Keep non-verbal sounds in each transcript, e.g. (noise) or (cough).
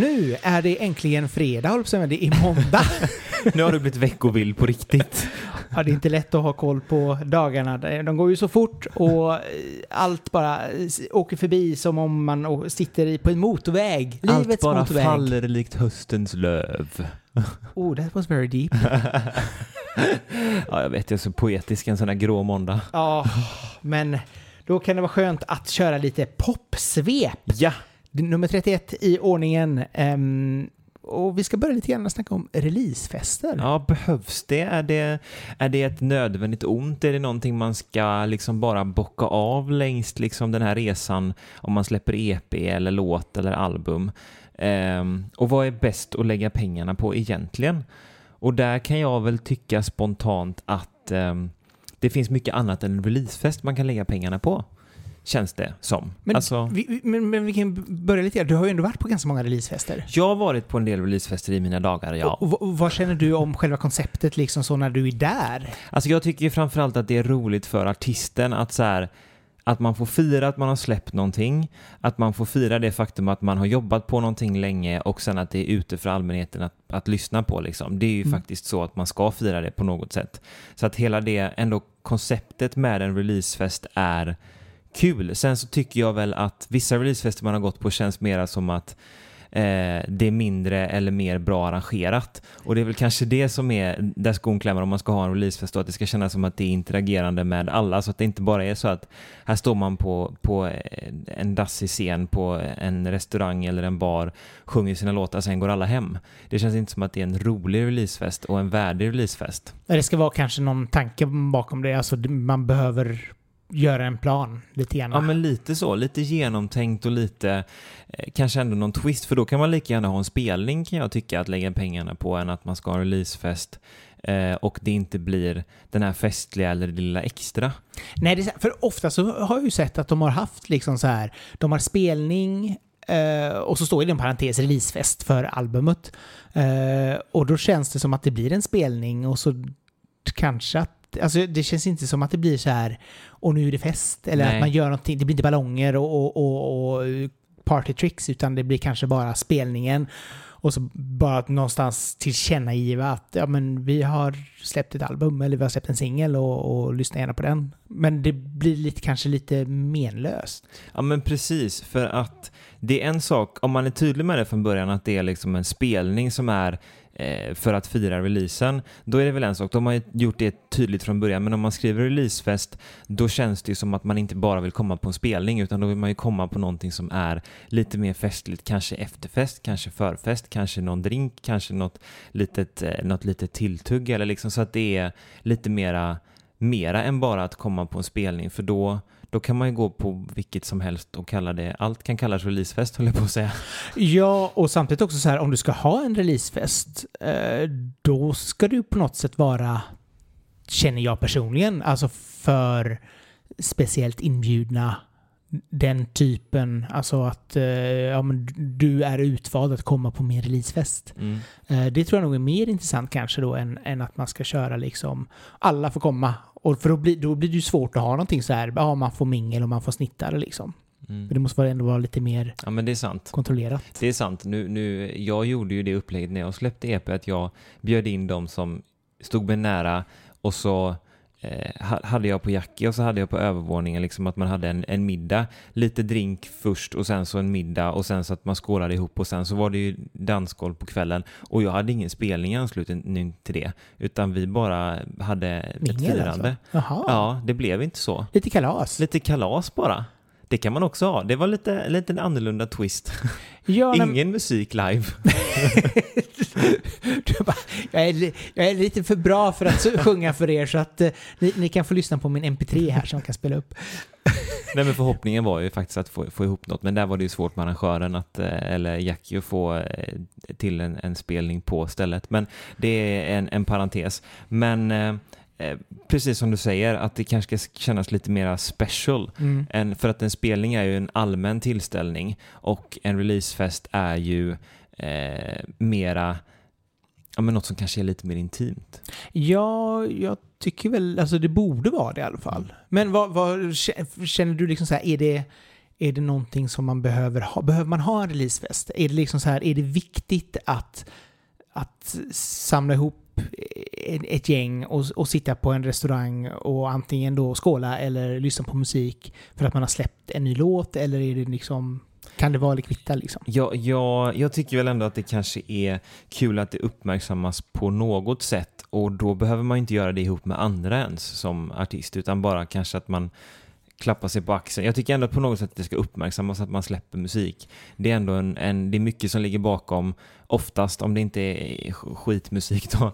Nu är det äntligen fredag, håller på säga, men det är måndag. (laughs) Nu har du blivit veckovild på riktigt. Ja, det är inte lätt att ha koll på dagarna. De går ju så fort och allt bara åker förbi som om man sitter på en motorväg. Allt Livets bara motorväg. faller likt höstens löv. Oh, that was very deep. (laughs) Ja, jag vet, jag är så poetisk en sån här grå måndag. Ja, men då kan det vara skönt att köra lite popsvep. Ja, Nummer 31 i ordningen. Um, och vi ska börja lite grann snacka om releasefester. ja behövs det? Är, det? är det ett nödvändigt ont? Är det någonting man ska liksom bara bocka av längs liksom den här resan om man släpper EP eller låt eller album? Um, och vad är bäst att lägga pengarna på egentligen? Och där kan jag väl tycka spontant att um, det finns mycket annat än en releasefest man kan lägga pengarna på. Känns det som. Men, alltså, vi, men, men vi kan börja lite. Du har ju ändå varit på ganska många releasefester. jag har varit på en del releasefester i mina dagar, ja. Och, och, vad känner du om själva konceptet liksom så när du är där? Alltså jag tycker framförallt att det är roligt för artisten att så här, att man får fira att man har släppt någonting, att man får fira det faktum att man har jobbat på någonting länge och sen att det är ute för allmänheten att, att lyssna på liksom. Det är ju Mm. faktiskt så att man ska fira det på något sätt. Så att hela det, ändå konceptet med en releasefest är kul. Sen så tycker jag väl att vissa releasefester man har gått på känns mera som att eh, det är mindre eller mer bra arrangerat. Och det är väl kanske det som är där skon klämmer om man ska ha en releasefest då, att det ska kännas som att det är interagerande med alla så att det inte bara är så att här står man på, på eh, en dassig scen på en restaurang eller en bar, sjunger sina låtar, sen går alla hem. Det känns inte som att det är en rolig releasefest och en värdig releasefest. Det ska vara kanske någon tanke bakom det. Alltså man behöver göra en plan lite grann. Ja men lite så, lite genomtänkt och lite eh, kanske ändå någon twist för då kan man lika gärna ha en spelning kan jag tycka att lägga pengarna på än att man ska ha releasefest eh, och det inte blir den här festliga eller det lilla extra. Nej, är, för ofta så har jag ju sett att de har haft liksom så här, de har spelning eh, och så står det en parentes releasefest för albumet. Eh, och då känns det som att det blir en spelning och så kanske att Alltså det känns inte som att det blir så här och nu är det fest eller Nej. att man gör någonting. Det blir inte ballonger och, och, och, och party tricks utan det blir kanske bara spelningen och så bara någonstans tillkännagiva att ja, men vi har släppt ett album eller vi har släppt en singel och, och lyssna gärna på den. Men det blir lite, kanske lite menlöst. Ja men precis, för att det är en sak, om man är tydlig med det från början att det är liksom en spelning som är Eh, för att fira releasen, då är det väl en sak. De har ju gjort det tydligt från början, men om man skriver releasefest, då känns det ju som att man inte bara vill komma på en spelning, utan då vill man ju komma på någonting som är lite mer festligt, kanske efterfest, kanske förfest, kanske någon drink, kanske något litet, eh, något litet tilltugg, eller liksom så att det är lite mera, mera än bara att komma på en spelning, för då då kan man ju gå på vilket som helst och kalla det, allt kan kallas releasefest håller jag på att säga. Ja, och samtidigt också så här om du ska ha en releasefest, eh, då ska du på något sätt vara, känner jag personligen, alltså för speciellt inbjudna den typen, alltså att eh, ja, men du är utvald att komma på min releasefest. Mm. Eh, Det tror jag nog är mer intressant kanske då än, än att man ska köra liksom alla får komma. Och för då blir, då blir det ju svårt att ha någonting så här, ja man får mingel och man får snittare liksom. Mm. Det måste ändå vara lite mer Ja men det är sant. kontrollerat. Det är sant. Nu, nu, jag gjorde ju det upplägget när jag släppte EP att jag bjöd in de som stod mig nära och så hade jag på Jackie och så hade jag på övervåningen liksom att man hade en, en middag, lite drink först och sen så en middag och sen så att man skålade ihop och sen så var det ju dansgolv på kvällen och jag hade ingen spelning i anslutning till det utan vi bara hade ett Mingel firande. alltså? Ja, det blev inte så. Lite kalas. Lite kalas bara. Det kan man också ha. Det var lite, lite en annorlunda twist. Ja, Ingen musik live. (laughs) (laughs) du bara, jag, är, jag är lite för bra för att (laughs) sjunga för er så att eh, ni, ni kan få lyssna på min MP3 här som jag kan spela upp. (laughs) Nej men förhoppningen var ju faktiskt att få, få ihop något, men där var det ju svårt med arrangören att, eh, eller Jackie att få eh, till en, en spelning på stället. Men det är en, en parentes. Men eh, eh, precis som du säger, att det kanske ska kännas lite mera special. Mm. En, för att en spelning är ju en allmän tillställning och en releasefest är ju eh, mera, ja men något som kanske är lite mer intimt. Ja, jag tycker väl, alltså det borde vara det i alla fall. Men vad, vad känner du liksom så här, är det, Är det någonting som man behöver ha? Behöver man ha en releasefest? Är det liksom så här, är det viktigt att, att samla ihop ett gäng och, och sitta på en restaurang och antingen då skåla eller lyssna på musik för att man har släppt en ny låt eller är det liksom kan det vara likvitta liksom? Ja, ja, jag tycker väl ändå att det kanske är kul att det uppmärksammas på något sätt och då behöver man inte göra det ihop med andra ens som artist utan bara kanske att man klappa sig på axeln. Jag tycker ändå på något sätt att det ska uppmärksammas att man släpper musik. Det är ändå en, en det är mycket som ligger bakom, oftast om det inte är skitmusik då.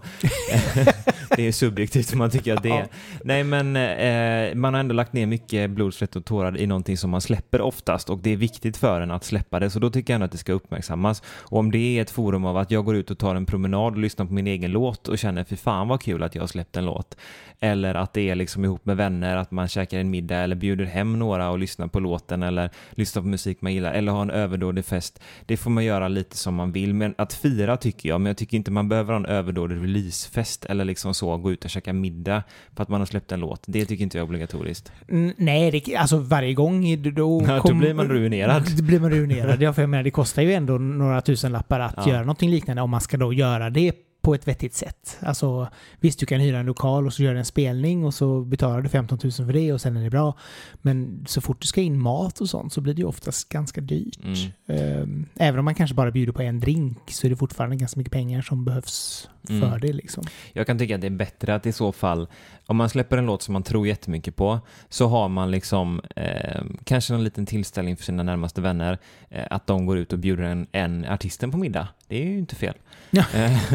(laughs) (laughs) det är subjektivt om man tycker att det är. Nej men eh, man har ändå lagt ner mycket blod, svett och tårar i någonting som man släpper oftast och det är viktigt för en att släppa det så då tycker jag ändå att det ska uppmärksammas. Och om det är ett forum av att jag går ut och tar en promenad och lyssnar på min egen låt och känner för fan vad kul att jag har släppt en låt. Eller att det är liksom ihop med vänner, att man käkar en middag eller bjuder hem några och lyssnar på låten eller lyssnar på musik man gillar eller har en överdådig fest. Det får man göra lite som man vill. Men att fira tycker jag, men jag tycker inte man behöver ha en överdådig releasefest eller liksom så, gå ut och käka middag för att man har släppt en låt. Det tycker inte jag är obligatoriskt. Mm, nej, det, alltså varje gång då... Ja, kom, då blir man ruinerad. (laughs) Då blir man ruinerad. ja, för jag menar, det kostar ju ändå några tusen lappar att ja. göra någonting liknande om man ska då göra det på ett vettigt sätt. Alltså visst, du kan hyra en lokal och så gör en spelning och så betalar du 15 000 för det och sen är det bra. Men så fort du ska in mat och sånt så blir det ju oftast ganska dyrt. Mm. Ehm, även om man kanske bara bjuder på en drink så är det fortfarande ganska mycket pengar som behövs för mm. det. Liksom. Jag kan tycka att det är bättre att i så fall, om man släpper en låt som man tror jättemycket på, så har man liksom eh, kanske någon liten tillställning för sina närmaste vänner, eh, att de går ut och bjuder en, en artisten på middag. Det är ju inte fel. Ja. Eh,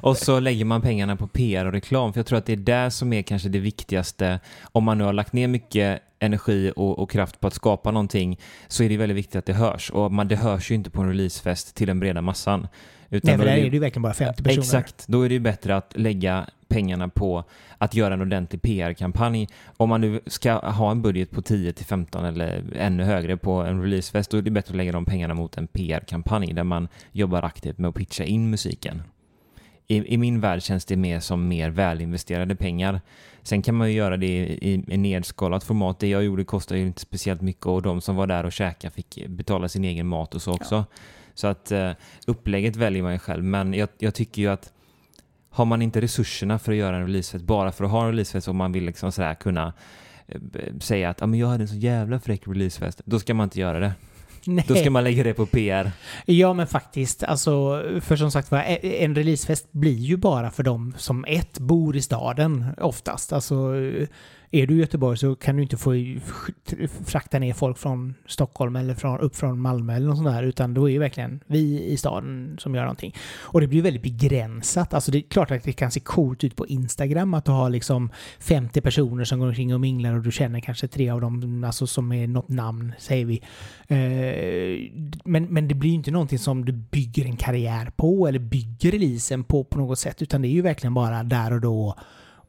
(laughs) och så lägger man pengarna på PR och reklam, för jag tror att det är där som är kanske det viktigaste. Om man nu har lagt ner mycket energi och, och, kraft på att skapa någonting så är det väldigt viktigt att det hörs. Och man, det hörs ju inte på en releasefest till den breda massan. Utan Nej, för där är det ju verkligen bara 50 personer. Exakt, då är det ju bättre att lägga pengarna på att göra en ordentlig PR-kampanj. Om man nu ska ha en budget på 10 till 15 eller ännu högre på en releasefest, då är det bättre att lägga de pengarna mot en PR-kampanj där man jobbar aktivt med att pitcha in musiken. I, I, min värld känns det mer som mer välinvesterade pengar. Sen kan man ju göra det i, i nedskalat format. Det jag gjorde kostade ju inte speciellt mycket och de som var där och käkade fick betala sin egen mat och så också. Ja. Så att uh, upplägget väljer man ju själv, men jag, jag, tycker ju att har man inte resurserna för att göra en releasefest bara för att ha en releasefest om man vill liksom sådär kunna uh, säga att ah, men jag hade en så jävla fräck releasefest, då ska man inte göra det. Nej. Då ska man lägga det på PR. Ja, men faktiskt. Alltså, för som sagt var, en releasefest blir ju bara för dem som ett bor i staden oftast. Alltså, är du i Göteborg så kan du inte få frakta ner folk från Stockholm eller från, upp från Malmö eller något sånt där, utan då är det verkligen vi i staden som gör någonting. Och det blir väldigt begränsat. Alltså det är klart att det kan se coolt ut på Instagram att du har liksom 50 personer som går omkring och minglar och du känner kanske tre av dem, alltså som är något namn, säger vi. Eh, men, men det blir ju inte någonting som du bygger en karriär på eller bygger releasen på på något sätt, utan det är ju verkligen bara där och då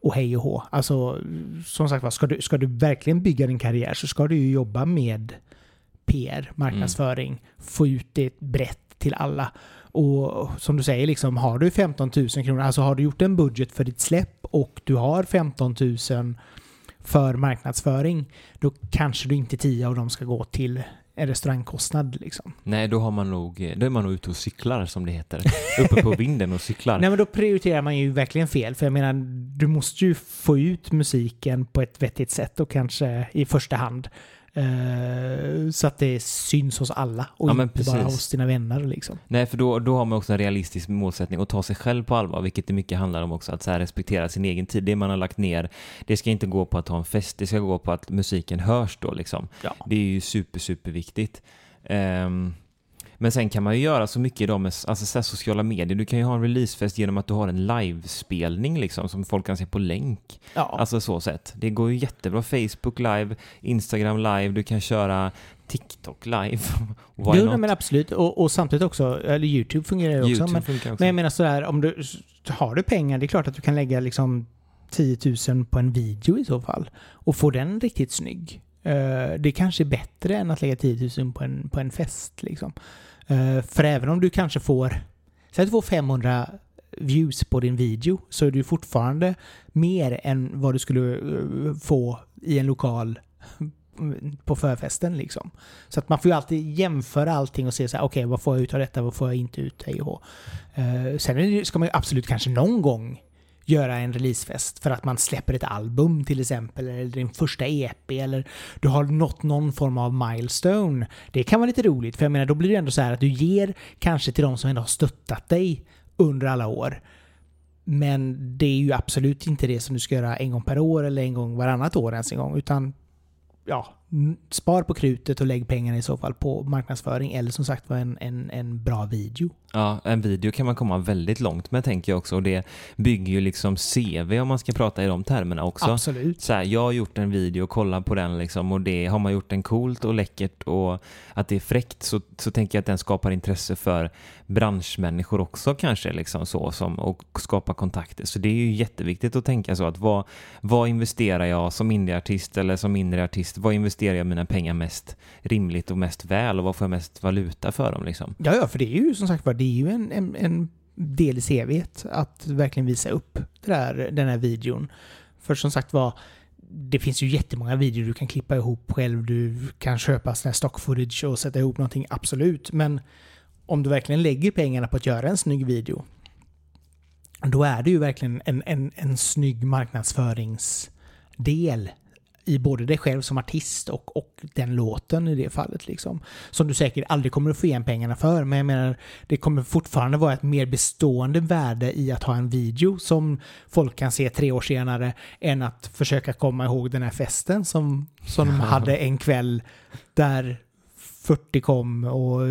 och hej och hå. Alltså, som sagt ska du, ska du verkligen bygga din karriär så ska du ju jobba med PR, marknadsföring, mm. få ut det brett till alla. Och som du säger, liksom, har du 15 000 kronor, alltså har du gjort en budget för ditt släpp och du har 15 000 för marknadsföring, då kanske du inte 10 av dem ska gå till en restaurangkostnad liksom. Nej, då, har man nog, då är man nog ute och cyklar som det heter. Uppe på (laughs) vinden och cyklar. Nej, men då prioriterar man ju verkligen fel. För jag menar, du måste ju få ut musiken på ett vettigt sätt och kanske i första hand Uh, så att det syns hos alla och ja, inte bara hos dina vänner. Liksom. Nej, för då, då har man också en realistisk målsättning att ta sig själv på allvar, vilket det mycket handlar om också, att så respektera sin egen tid. Det man har lagt ner, det ska inte gå på att ha en fest, det ska gå på att musiken hörs då liksom. Ja. Det är ju super, super viktigt. Um, men sen kan man ju göra så mycket idag med alltså, så sociala medier. Du kan ju ha en releasefest genom att du har en livespelning liksom, som folk kan se på länk. Ja. Alltså så sätt. Det går ju jättebra. Facebook live, Instagram live, du kan köra TikTok live. (laughs) Why jo, not? men absolut. Och, och, samtidigt också, eller YouTube fungerar ju också. Men, också. men jag menar sådär, om du har du pengar, det är klart att du kan lägga liksom 10 000 på en video i så fall. Och få den riktigt snygg. Uh, det kanske är bättre än att lägga 10 000 på en, på en fest. Liksom. Eh, för även om du kanske får, säg att du får 500 views på din video så är det fortfarande mer än vad du skulle eh, få i en lokal (laughs) på förfesten liksom. Så att man får ju alltid jämföra allting och se så här, okej okay, vad får jag ut av detta, vad får jag inte ut? Av uh, eh, Sen ska man ju absolut kanske någon gång göra en releasefest för att man släpper ett album till exempel, eller din första EP, eller du har nått någon form av milestone. Det kan vara lite roligt, för jag menar då blir det ändå så här att du ger kanske till de som ändå har stöttat dig under alla år. Men det är ju absolut inte det som du ska göra en gång per år eller en gång varannat år ens en gång, utan ja, spar på krutet och lägg pengarna i så fall på marknadsföring eller som sagt var en, en, en bra video. Ja, en video kan man komma väldigt långt med tänker jag också och det bygger ju liksom CV om man ska prata i de termerna också. Absolut. Så här, jag har gjort en video, kolla på den liksom och det har man gjort den coolt och läckert och att det är fräckt så, så tänker jag att den skapar intresse för branschmänniskor också kanske liksom så som och skapa kontakter. Så det är ju jätteviktigt att tänka så att vad, vad investerar jag som indieartist eller som mindre artist? Vad investerar jag mina pengar mest rimligt och mest väl och vad får jag mest valuta för dem liksom? Ja, ja, för det är ju som sagt var, det är ju en, en, en del i CVet att verkligen visa upp det där, den här videon. För som sagt var, det finns ju jättemånga videor du kan klippa ihop själv. Du kan köpa sån här stock footage och sätta ihop någonting, absolut. Men om du verkligen lägger pengarna på att göra en snygg video, då är det ju verkligen en, en, en snygg marknadsföringsdel i både dig själv som artist och, och den låten i det fallet. Liksom. Som du säkert aldrig kommer att få igen pengarna för, men jag menar, det kommer fortfarande vara ett mer bestående värde i att ha en video som folk kan se tre år senare än att försöka komma ihåg den här festen som, som de hade en kväll där 40 kom och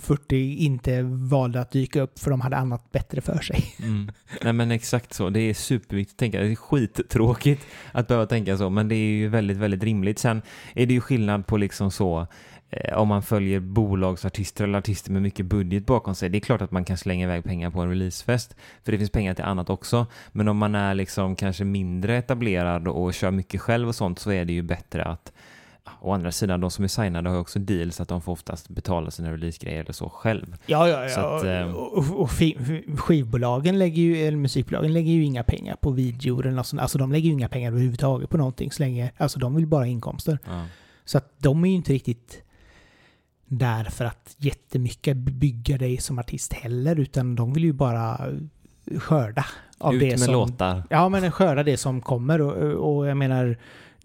40 inte valde att dyka upp för de hade annat bättre för sig. (laughs) Mm. Nej men exakt så, det är superviktigt att tänka. Det är skittråkigt att behöva tänka så, men det är ju väldigt, väldigt rimligt. Sen är det ju skillnad på liksom så eh, om man följer bolagsartister eller artister med mycket budget bakom sig. Det är klart att man kan slänga iväg pengar på en releasefest, för det finns pengar till annat också. Men om man är liksom kanske mindre etablerad och kör mycket själv och sånt så är det ju bättre att Å andra sidan, de som är signade har också deals att de får oftast betala sina releasegrejer eller så själv. Ja, ja, ja. Att, ehm, och, och, och skivbolagen lägger ju, eller musikbolagen lägger ju inga pengar på videor eller något sånt. Alltså de lägger ju inga pengar överhuvudtaget på någonting så länge, alltså de vill bara ha inkomster. Ja. Så att de är ju inte riktigt där för att jättemycket bygga dig som artist heller, utan de vill ju bara skörda. Av Ut det med som, låtar. Ja, men skörda det som kommer och, och jag menar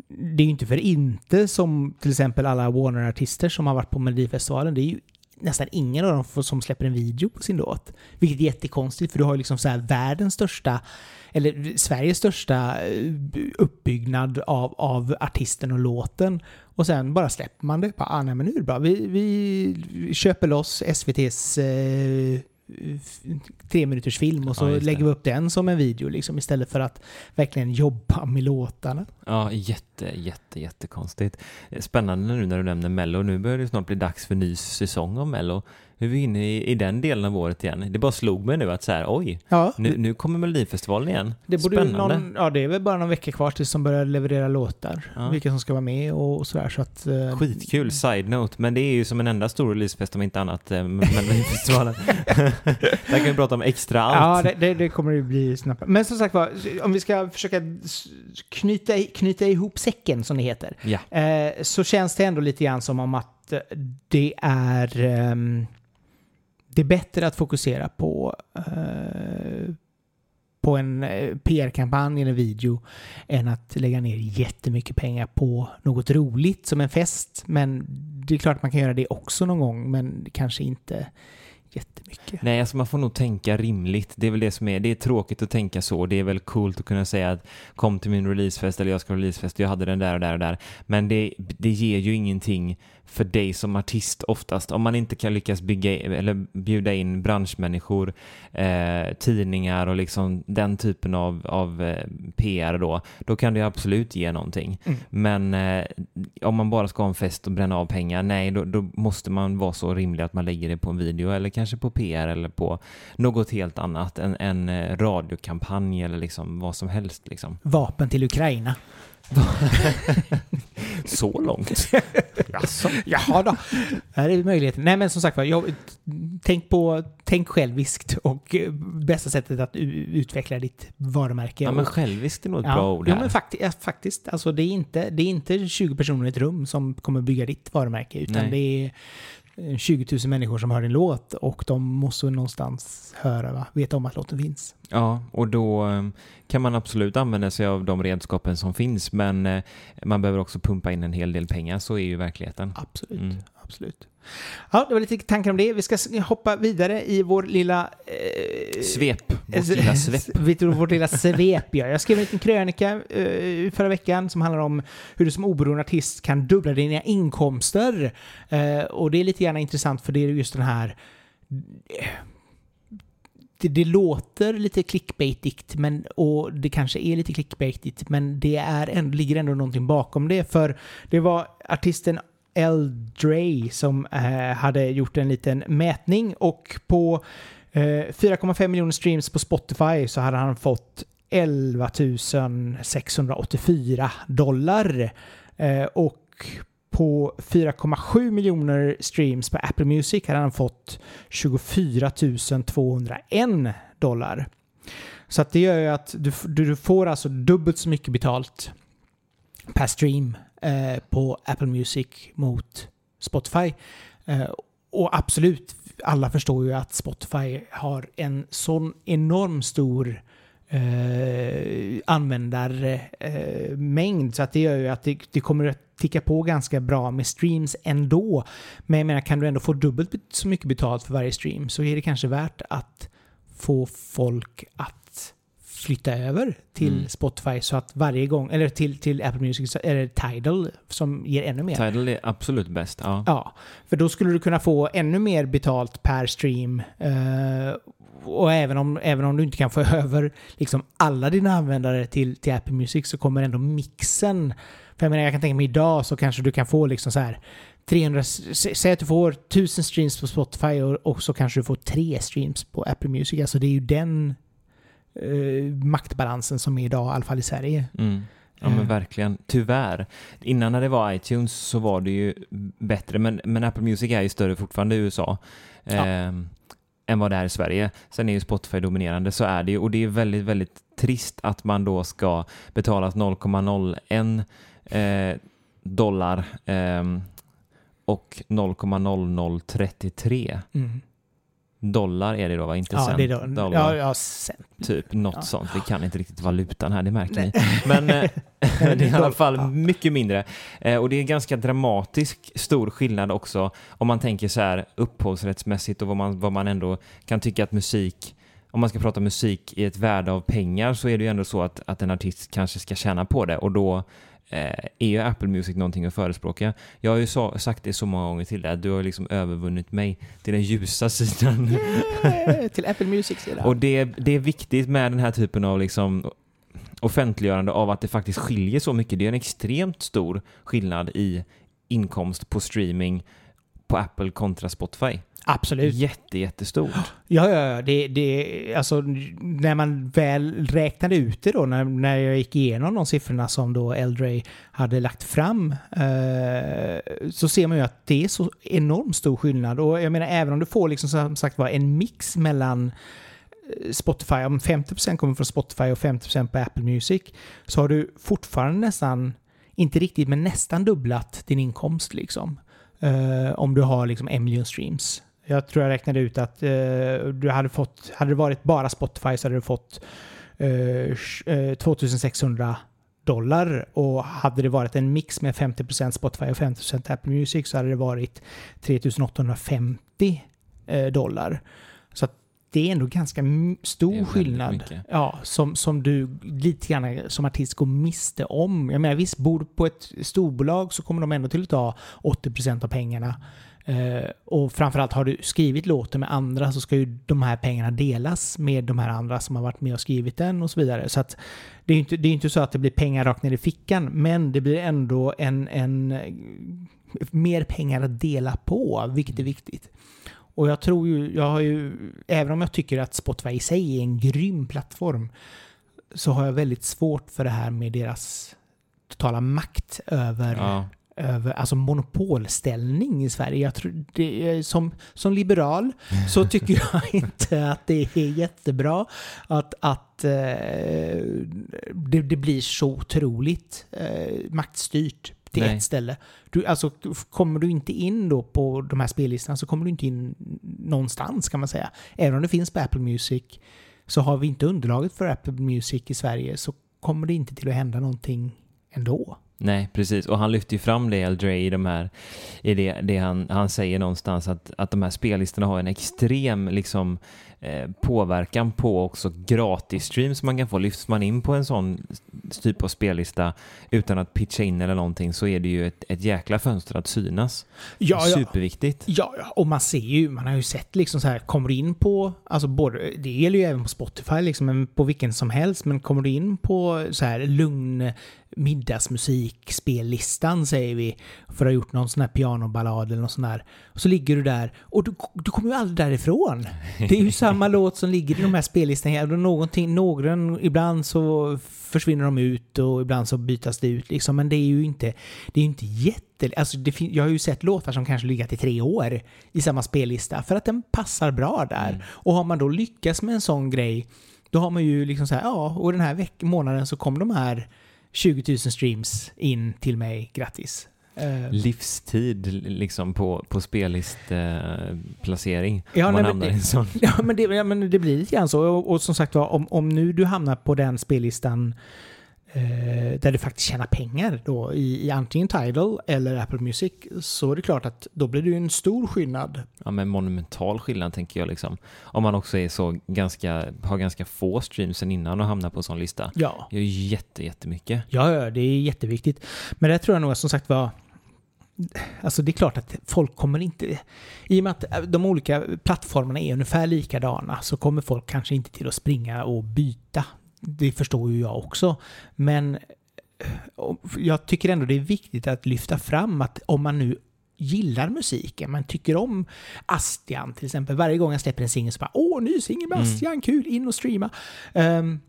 det är ju inte för inte som till exempel alla Warner-artister som har varit på Melodifestivalen. Det är ju nästan ingen av dem som släpper en video på sin låt. Vilket är jättekonstigt för du har ju liksom så här världens största, eller Sveriges största eh, uppbyggnad av, av artisten och låten. Och sen bara släpper man det. ah, nej men nu är det bra. Vi, vi köper loss SVTs eh, tre minuters film och så ja, lägger vi upp den som en video liksom, istället för att verkligen jobba med låtarna. Ja, jätte, jätte, jättekonstigt. Spännande nu när du nämner Mello. Nu börjar det snart bli dags för ny säsong av Mello. Nu är vi inne i, i den delen av året igen. Det bara slog mig nu att så här, oj, ja. nu, nu kommer Melodifestivalen igen. Det Spännande. Någon, ja, det är väl bara någon vecka kvar tills de börjar leverera låtar. Ja. Vilka som ska vara med och, sådär. Så att, uh, Skitkul, side-note. Men det är ju som en enda stor releasefest om inte annat eh, Melodifestivalen. (laughs) Där kan vi prata om extra allt. Ja, det, det, det kommer det bli snabbt. Men som sagt var, om vi ska försöka knyta, knyta ihop säcken som det heter. Ja. Eh, så känns det ändå lite grann som om att det är um, det är bättre att fokusera på, eh, på en eh, PR-kampanj eller video än att lägga ner jättemycket pengar på något roligt som en fest. Men det är klart att man kan göra det också någon gång, men kanske inte jättemycket. Nej, alltså man får nog tänka rimligt. Det är väl det som är, det är tråkigt att tänka så. Det är väl coolt att kunna säga att kom till min releasefest eller jag ska ha releasefest, jag hade den där och där och där. Men det, det ger ju ingenting för dig som artist oftast. Om man inte kan lyckas bygga eller bjuda in branschmänniskor, eh, tidningar och liksom den typen av, av eh, PR då, då kan det absolut ge någonting. Mm. Men eh, om man bara ska ha en fest och bränna av pengar, nej, då, då, måste man vara så rimlig att man lägger det på en video eller kanske på PR eller på något helt annat, en, en eh, radiokampanj eller liksom vad som helst. Liksom. Vapen till Ukraina. (laughs) Så långt? (laughs) Jaså? Jaha då. Här är möjligheten. Nej men som sagt var, jag, tänk, på, tänk själviskt och eh, bästa sättet att utveckla ditt varumärke. Ja, men själviskt är nog ett ja, bra ord ja, här. men fakti- ja, faktiskt. Alltså, det, är inte, det är inte 20 personer i ett rum som kommer bygga ditt varumärke, utan Nej. det är 20 000 människor som hör din låt och de måste någonstans höra, va? veta om att låten finns. Ja, och då eh, kan man absolut använda sig av de redskapen som finns, men eh, man behöver också pumpa in en hel del pengar, så är ju verkligheten. Absolut. Mm. Absolut. Ja, det var lite tankar om det. Vi ska hoppa vidare i vår lilla... Eh, Svep, vårt lilla (laughs) svep. Vi vårt lilla svep, ja. Jag skrev en liten krönika eh, förra veckan som handlar om hur du som oberoende artist kan dubbla dina inkomster. Eh, och det är lite grann intressant för det är just den här... Det, det låter lite clickbaitigt men, och det kanske är lite clickbaitigt men det är ändå, ligger ändå någonting bakom det. För det var artisten L. Dre som eh, hade gjort en liten mätning och på Eh, 4,5 miljoner streams på Spotify så hade han fått 11 684 dollar. Eh, och på 4,7 miljoner streams på Apple Music hade han fått 24 201 dollar. Så att det gör ju att du, du du får alltså dubbelt så mycket betalt per stream eh, på Apple Music mot Spotify. Eh, och absolut, alla förstår ju att Spotify har en sån enorm stor eh, användarmängd eh, så att det gör ju att det, det kommer att ticka på ganska bra med streams ändå. Men jag menar, kan du ändå få dubbelt så mycket betalt för varje stream så är det kanske värt att få folk att flytta över till Mm. Spotify så att varje gång, eller till, till Apple Music, det Tidal som ger ännu mer. Tidal är absolut bäst, ja. Ja, för då skulle du kunna få ännu mer betalt per stream. Eh, och även om, även om du inte kan få (laughs) över liksom alla dina användare till, till Apple Music så kommer ändå mixen. För jag menar, jag kan tänka mig idag så kanske du kan få liksom så här 300, sä- säg att du får 1000 streams på Spotify och, och så kanske du får tre streams på Apple Music. Alltså det är ju den eh, maktbalansen som är idag, i alla fall i Sverige. Mm. Ja men Eh. verkligen. Tyvärr. Innan när det var iTunes så var det ju bättre, men, men Apple Music är ju större fortfarande i USA. Ja. ehm, än vad det är i Sverige. Sen är ju Spotify dominerande, så är det ju. Och det är väldigt, väldigt trist att man då ska betalas 0,01 eh, dollar ehm, och 0,0033 Mm. Dollar är det då va? Inte Ja, cent. det är då, dollar. ja, ja, cent. Typ något Ja. sånt. Vi kan inte riktigt valutan här, det märker Nej. ni. Men eh, (laughs) (laughs) det är i alla fall mycket mindre. Eh, och det är ganska dramatisk stor skillnad också om man tänker så här upphovsrättsmässigt och vad man, vad man ändå kan tycka att musik om man ska prata musik i ett värde av pengar så är det ju ändå så att, att en artist kanske ska tjäna på det och då är ju Apple Music någonting att förespråka. Jag har ju så, sagt det så många gånger till dig, du har liksom övervunnit mig till den ljusa (laughs) sidan. Eh, till Apple Music sida. Och det, det är viktigt med den här typen av liksom offentliggörande av att det faktiskt skiljer så mycket. Det är en extremt stor skillnad i inkomst på streaming på Apple kontra Spotify. Absolut. Jätte, jättestort. Ja, ja, ja. Det, det, alltså, när man väl räknade ut det då, när, när jag gick igenom de siffrorna som då Eldray hade lagt fram, eh, så ser man ju att det är så enormt stor skillnad. Och jag menar, även om du får liksom som sagt var en mix mellan eh, Spotify, om 50% kommer från Spotify och 50% på Apple Music, så har du fortfarande nästan, inte riktigt, men nästan dubblat din inkomst liksom. Eh, om du har liksom en miljon streams. Jag tror jag räknade ut att eh, du hade fått, hade det varit bara Spotify så hade du fått eh, 2600 eh, dollar och hade det varit en mix med 50% Spotify och 50% Apple Music så hade det varit 3850 eh, dollar. Det är ändå ganska stor skillnad. mycket. Ja, som, som du lite grann som artist går miste om. Jag menar visst, bor du på ett storbolag så kommer de ändå till att ta 80% av pengarna. Eh, och framförallt har du skrivit låten med andra så ska ju de här pengarna delas med de här andra som har varit med och skrivit den och så vidare. Så att det är ju inte, det är inte så att det blir pengar rakt ner i fickan, men det blir ändå en, en mer pengar att dela på, vilket är viktigt. Och jag tror ju, jag har ju, även om jag tycker att Spotify i sig är en grym plattform, så har jag väldigt svårt för det här med deras totala makt över, Ja. över alltså monopolställning i Sverige. Jag tror det som, som liberal så (laughs) tycker jag inte att det är jättebra att, att eh, det, det blir så otroligt eh, maktstyrt till Nej. ett ställe. Du, alltså, kommer du inte in då på de här spellistorna så kommer du inte in någonstans kan man säga. Även om det finns på Apple Music så har vi inte underlaget för Apple Music i Sverige så kommer det inte till att hända någonting ändå. Nej, precis. Och han lyfter ju fram det, El Dre, i de här, i det, det han, han säger någonstans att, att de här spellistorna har en extrem liksom, eh, påverkan på också gratis-streams man kan få. Lyfts man in på en sån typ av spellista utan att pitcha in eller någonting så är det ju ett, ett jäkla fönster att synas. Ja. Superviktigt. Ja, ja, och man ser ju, man har ju sett liksom så här, kommer du in på, alltså både, det gäller ju även på Spotify liksom, men på vilken som helst, men kommer du in på så här lugn middagsmusik, spellistan säger vi, för att ha gjort någon sån här pianoballad eller något sån där, och så ligger du där, och du, du kommer ju aldrig därifrån. Det är ju samma (laughs) låt som ligger i de här spellistorna, någonting, någon, ibland så försvinner de ut och ibland så bytas det ut liksom, men det är ju inte, det är ju inte jätte Alltså det jag har ju sett låtar som kanske ligger i tre år i samma spellista för att den passar bra där. Mm. Och har man då lyckats med en sån grej, då har man ju liksom så här, ja, och den här veck- månaden så kom de här 20 000 streams in till mig, grattis. Eh, Livstid liksom på, på spellistplacering. Ja, man nej, men det- sån. (laughs) Ja, men det, ja, men det blir lite grann så. Och, och som sagt var, om, om nu du hamnar på den spellistan eh, där du faktiskt tjänar pengar då i, i antingen Tidal eller Apple Music så är det klart att då blir det ju en stor skillnad. Ja, men monumental skillnad tänker jag liksom. Om man också är så ganska, har ganska få streams sen innan och hamnar på en sån lista. Ja, Det är ju jätte, jättemycket. ja, ja, det är jätteviktigt. Men det tror jag nog som sagt var Alltså det är klart att folk kommer inte... I och med att de olika plattformarna är ungefär likadana så kommer folk kanske inte till att springa och byta. Det förstår ju jag också. Men jag tycker ändå det är viktigt att lyfta fram att om man nu gillar musiken, man tycker om Astian till exempel. Varje gång jag släpper en singel så bara åh, ny singel med Mm. Astian, kul, in och streama. Ehm,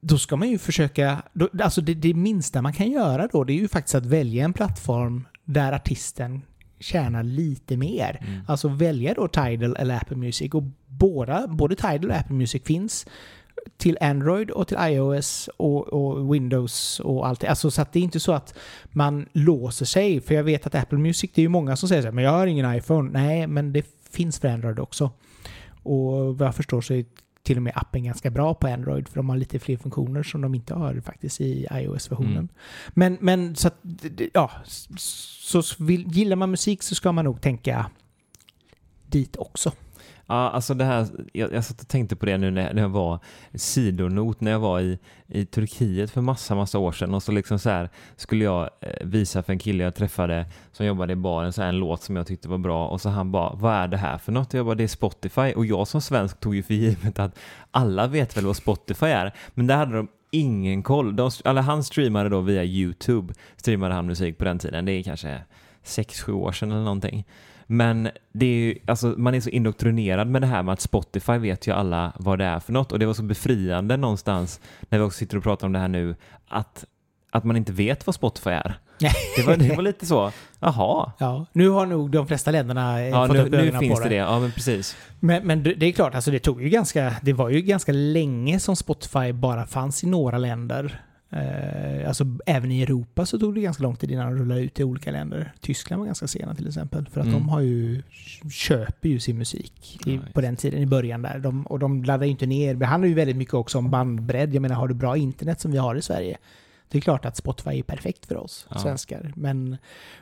då ska man ju försöka, då, alltså det, det minsta man kan göra då, det är ju faktiskt att välja en plattform där artisten tjänar lite mer. Mm. Alltså välja då Tidal eller Apple Music. Och båda, både Tidal och Apple Music finns till Android och till iOS och, och Windows och allt det. Alltså så att det är inte så att man låser sig. För jag vet att Apple Music, det är ju många som säger så här, men jag har ingen iPhone. Nej, men det finns för Android också. Och vad jag förstår så är till och med appen ganska bra på Android för de har lite fler funktioner som de inte har faktiskt i iOS-versionen. Mm. Men, men så att, ja, så så vill, gillar man musik så ska man nog tänka dit också. Ja, alltså det här, jag, jag satt och tänkte på det nu när, när jag var sidonot när jag var i, i Turkiet för massa, massa år sedan och så liksom så här skulle jag eh, visa för en kille jag träffade som jobbade i baren så här en låt som jag tyckte var bra och så han bara, vad är det här för något? Och jag bara, det är Spotify och jag som svensk tog ju för givet att alla vet väl vad Spotify är, men där hade de ingen koll. De, eller han streamade då via YouTube, streamade han musik på den tiden, det är kanske 6-7 år sedan eller någonting. Men det är ju, alltså, man är så indoktrinerad med det här med att Spotify vet ju alla vad det är för något och det var så befriande någonstans när vi också sitter och pratar om det här nu att, att man inte vet vad Spotify är. (laughs) Det var, det var lite så, jaha. Ja, nu har nog de flesta länderna eh, Ja, fått nu, upp nu ögonen finns på det det. Ja, men precis. Men, men det det är klart, alltså det tog ju ganska, det var ju ganska länge som Spotify bara fanns i några länder. Eh, alltså även i Europa så tog det ganska lång tid innan de rullade ut i olika länder. Tyskland var ganska sena till exempel. För att Mm. de har ju, köper ju sin musik i, Ja, på den tiden, i början där. De, och de laddar ju inte ner. Det handlar ju väldigt mycket också om bandbredd. Jag menar, har du bra internet som vi har i Sverige, det är klart att Spotify är perfekt för oss Ja. svenskar. Men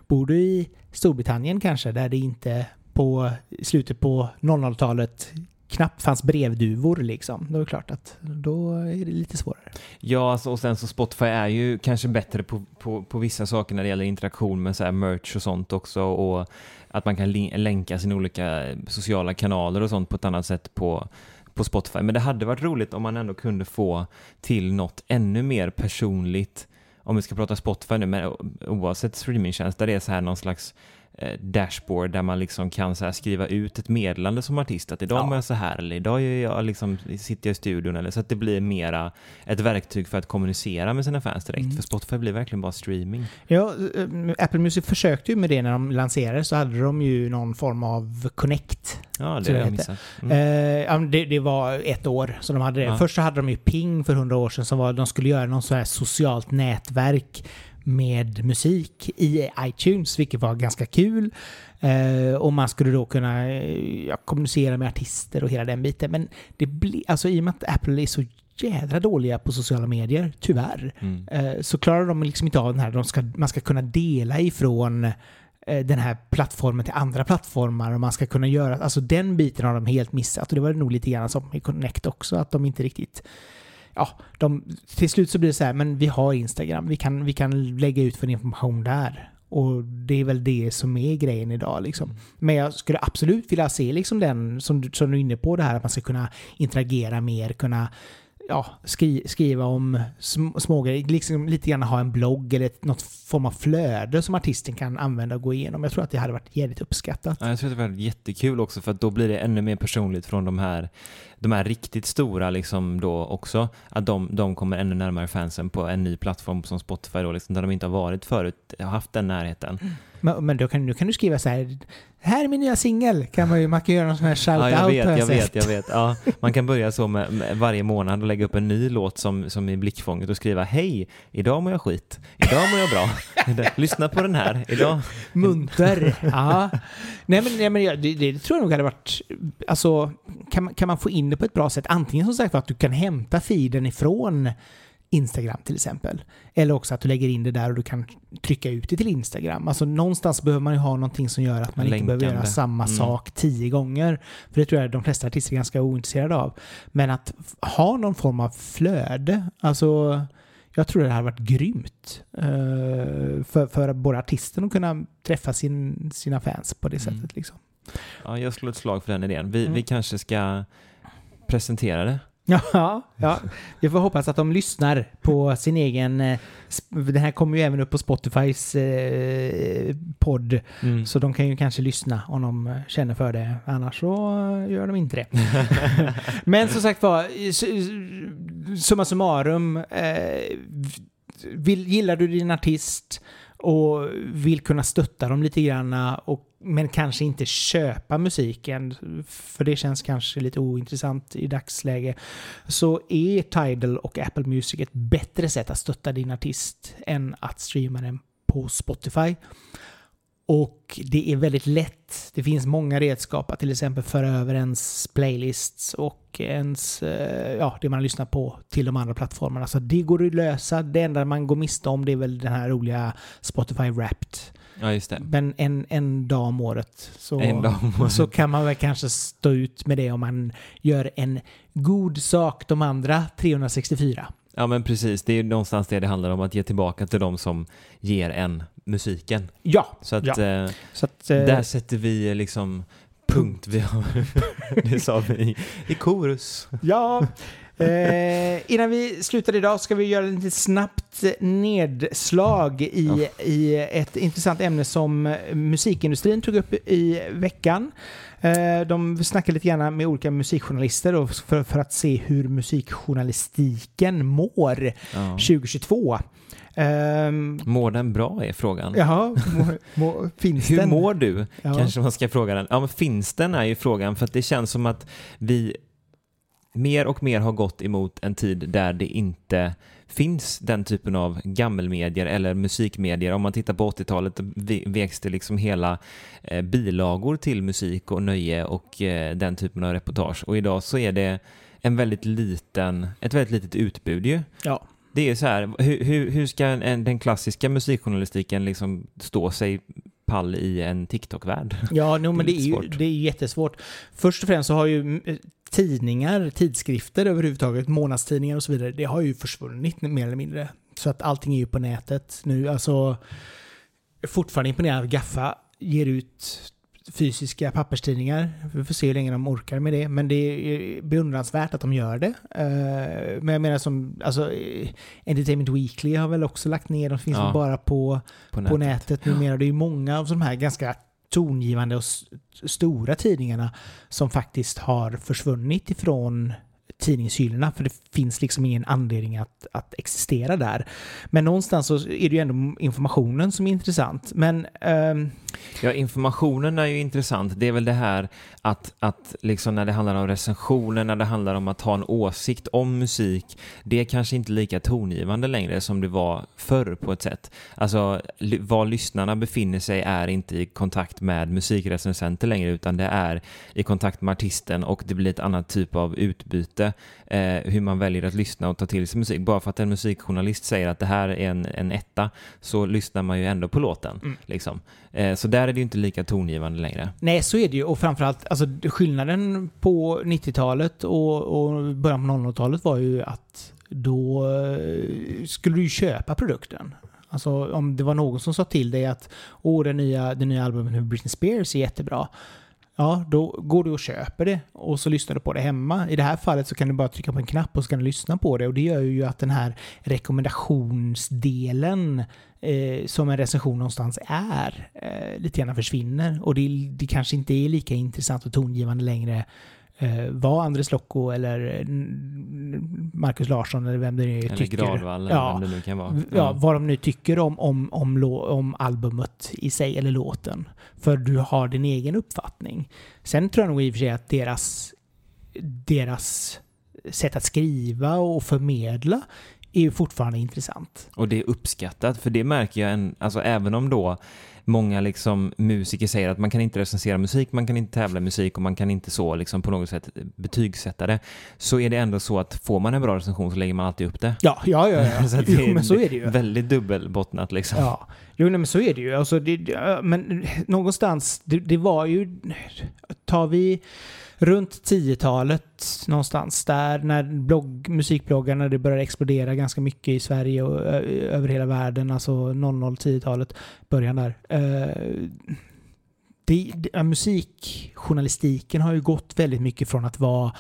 bor du i Storbritannien kanske, där det inte på slutet på 00-talet knappt fanns brevduvor liksom. Då är det klart att då är det lite svårare. Ja, alltså, och sen så Spotify är ju kanske bättre på, på, på vissa saker när det gäller interaktion med så här merch och sånt också och att man kan länka sina olika sociala kanaler och sånt på ett annat sätt på, på Spotify. Men det hade varit roligt om man ändå kunde få till något ännu mer personligt om vi ska prata Spotify nu, men oavsett streamingtjänst, där det är så här någon slags dashboard där man liksom kan så skriva ut ett meddelande som artist att idag Ja. mår jag så här eller idag är jag liksom, sitter jag i studion eller så att det blir mera ett verktyg för att kommunicera med sina fans direkt. Mm. För Spotify blir verkligen bara streaming. Ja, eh, Apple Music försökte ju med det när de lanserade så hade de ju någon form av Connect. Ja, det har jag missat. Mm. Eh, det, det var ett år som de hade det. Ja. Först så hade de ju Ping för hundra år sedan som var de skulle göra någon så här socialt nätverk med musik i iTunes, vilket var ganska kul. Eh, och man skulle då kunna eh, ja, kommunicera med artister och hela den biten. Men det blir, alltså i och med att Apple är så jädra dåliga på sociala medier, tyvärr, Mm. eh, så klarar de liksom inte av den här, de ska, man ska kunna dela ifrån eh, den här plattformen till andra plattformar och man ska kunna göra, alltså den biten har de helt missat och det var nog lite grann som i Connect också, att de inte riktigt Ja, de, till slut så blir det så här, men vi har Instagram, vi kan, vi kan lägga ut vår information där. Och det är väl det som är grejen idag liksom. Men jag skulle absolut vilja se liksom den, som du, som du är inne på det här, att man ska kunna interagera mer, kunna ja, skri, skriva om sm, smågrejer, liksom lite grann ha en blogg eller ett, något form av flöde som artisten kan använda och gå igenom. Jag tror att det hade varit jävligt uppskattat. Ja, jag tror att det var jättekul också för att då blir det ännu mer personligt från de här, de här riktigt stora liksom då också. Att de, de kommer ännu närmare fansen på en ny plattform som Spotify då, liksom, där de inte har varit förut, har haft den närheten. Men, men då kan, nu kan du skriva så här, här är min nya singel, kan man ju, man kan göra någon sån här shout-out Ja, jag vet, har jag vet, jag vet. Ja, man kan börja så med, med varje månad och lägga upp en ny låt som, som i blickfånget och skriva Hej, idag mår jag skit. Idag mår jag bra. (laughs) Lyssna på den här. Idag. Munter. ja. Nej men, nej, men ja, det, det tror jag nog hade varit... Alltså, kan, man- kan man få in det på ett bra sätt? Antingen som sagt att du kan hämta feeden ifrån Instagram till exempel. Eller också att du lägger in det där och du kan trycka ut det till Instagram. Alltså någonstans behöver man ju ha någonting som gör att man inte behöver Länkande. göra samma Mm. sak tio gånger. För det tror jag de flesta artister är ganska ointresserade av. Men att ha någon form av flöde, alltså jag tror det hade varit grymt. eh, för, för både artisten att kunna träffa sin, sina fans på det Mm. sättet. Liksom. Ja, jag slår ett slag för den idén. Vi, Mm. vi kanske ska presentera det. (laughs) Ja, ja, vi får hoppas att de lyssnar på sin egen... eh, sp- Den här kommer ju även upp på Spotifys eh, podd. Mm. Så de kan ju kanske lyssna om de eh, känner för det. Annars så eh, gör de inte det. (laughs) Men som sagt var, s- summa summarum. Eh, vill, gillar du din artist och vill kunna stötta dem lite grann och, men kanske inte köpa musiken för det känns kanske lite ointressant i dagsläge så är Tidal och Apple Music ett bättre sätt att stötta din artist än att streama den på Spotify. Och det är väldigt lätt. Det finns många redskap att till exempel föra över ens playlists och ens, eh, ja, det man lyssnar på till de andra plattformarna. Så det går att lösa. Det enda man går miste om det är väl den här roliga Spotify Wrapped. Ja, just det. Men en, en dag om året så, En dag om året. så kan man väl kanske stå ut med det om man gör en god sak de andra 364. Ja, men precis. Det är ju någonstans det det handlar om, att ge tillbaka till de som ger en musiken. Ja, Så att Ja. eh, så att... eh, där sätter vi liksom punkt. Vi har, (laughs) det sa vi i, i korus. Ja. Eh, innan vi slutar idag ska vi göra ett snabbt nedslag i, i ett intressant ämne som musikindustrin tog upp i veckan. Eh, de snackade lite grann med olika musikjournalister för, för att se hur musikjournalistiken mår Ja. 2022. Ehm, Mår den bra är frågan. Jaha, må, må, finns Hur den? mår du? Ja. Kanske man ska fråga den. Ja, men finns den är ju frågan för att det känns som att vi mer och mer har gått emot en tid där det inte finns den typen av gammelmedier eller musikmedier. Om man tittar på 80-talet ve- växte liksom hela eh, bilagor till musik och nöje och eh, den typen av reportage. Och idag så är det en väldigt liten, ett väldigt litet utbud ju. Ja. Det är så här, hur, hur, ska en, den klassiska musikjournalistiken liksom stå sig pall i en TikTok-värld? Ja, no, men Det det är är, lite ju, det är jättesvårt. Först och främst så har ju mm, tidningar, tidskrifter överhuvudtaget, månadstidningar och så vidare, det har ju försvunnit mer eller mindre. Så att allting är ju på nätet nu. Alltså, fortfarande imponerad att Gaffa ger ut fysiska papperstidningar. Vi får se hur länge de orkar med det. Men det är beundransvärt att de gör det. Uh, men jag menar som, alltså, Entertainment Weekly har väl också lagt ner, de finns ja, bara på, på nätet, på nätet numera. Det är ju många av de här ganska tongivande och stora tidningarna som faktiskt har försvunnit ifrån tidningshyllorna för det finns liksom ingen anledning att, att existera där. Men någonstans så är det ju ändå informationen som är intressant. Men... Um... Ja, informationen är ju intressant. Det är väl det här att, att liksom när det handlar om recensioner, när det handlar om att ha en åsikt om musik, det är kanske inte lika tongivande längre som det var förr på ett sätt. Alltså, var lyssnarna befinner sig är inte i kontakt med musikrecensenter längre, utan det är i kontakt med artisten och det blir ett annat typ av utbyte eh, hur man väljer att lyssna och ta till sig musik. Bara för att en musikjournalist säger att det här är en, en etta så lyssnar man ju ändå på låten. Mm. Liksom. Eh, så där är det ju inte lika tongivande längre. Nej, så är det ju. Och framförallt, alltså skillnaden på 90-talet och, och början på 00-talet var ju att då eh, skulle du ju köpa produkten. Alltså om det var någon som sa till dig att åh, det nya, det nya albumet med Britney Spears är jättebra. Ja, då går du och köper det och så lyssnar du på det hemma. I det här fallet så kan du bara trycka på en knapp och så kan du lyssna på det och det gör ju att den här rekommendationsdelen eh, som en recension någonstans är eh, lite grann försvinner och det, det kanske inte är lika intressant och tongivande längre eh, vad Andres Lokko eller Marcus Larsson eller vem det nu eller tycker. Gradvall eller ja, vem det nu kan vara. Ja, vad de nu tycker om, om, om, om albumet i sig eller låten. För du har din egen uppfattning. Sen tror jag nog i och för sig att deras, deras sätt att skriva och förmedla är ju fortfarande intressant. Och det är uppskattat, för det märker jag, en, alltså även om då många liksom musiker säger att man kan inte recensera musik, man kan inte tävla i musik och man kan inte så liksom på något sätt betygsätta det. Så är det ändå så att får man en bra recension så lägger man alltid upp det. Ja, ja, ja. ja. (laughs) så det jo, men så är det ju. Väldigt dubbelbottnat liksom. Ja, jo, nej, men så är det ju. Alltså, det, men någonstans, det, det var ju, tar vi runt 10-talet någonstans där när blogg, musikbloggarna det började explodera ganska mycket i Sverige och över hela världen, alltså 00-10-talet, början där. Uh, det, det, musikjournalistiken har ju gått väldigt mycket från att vara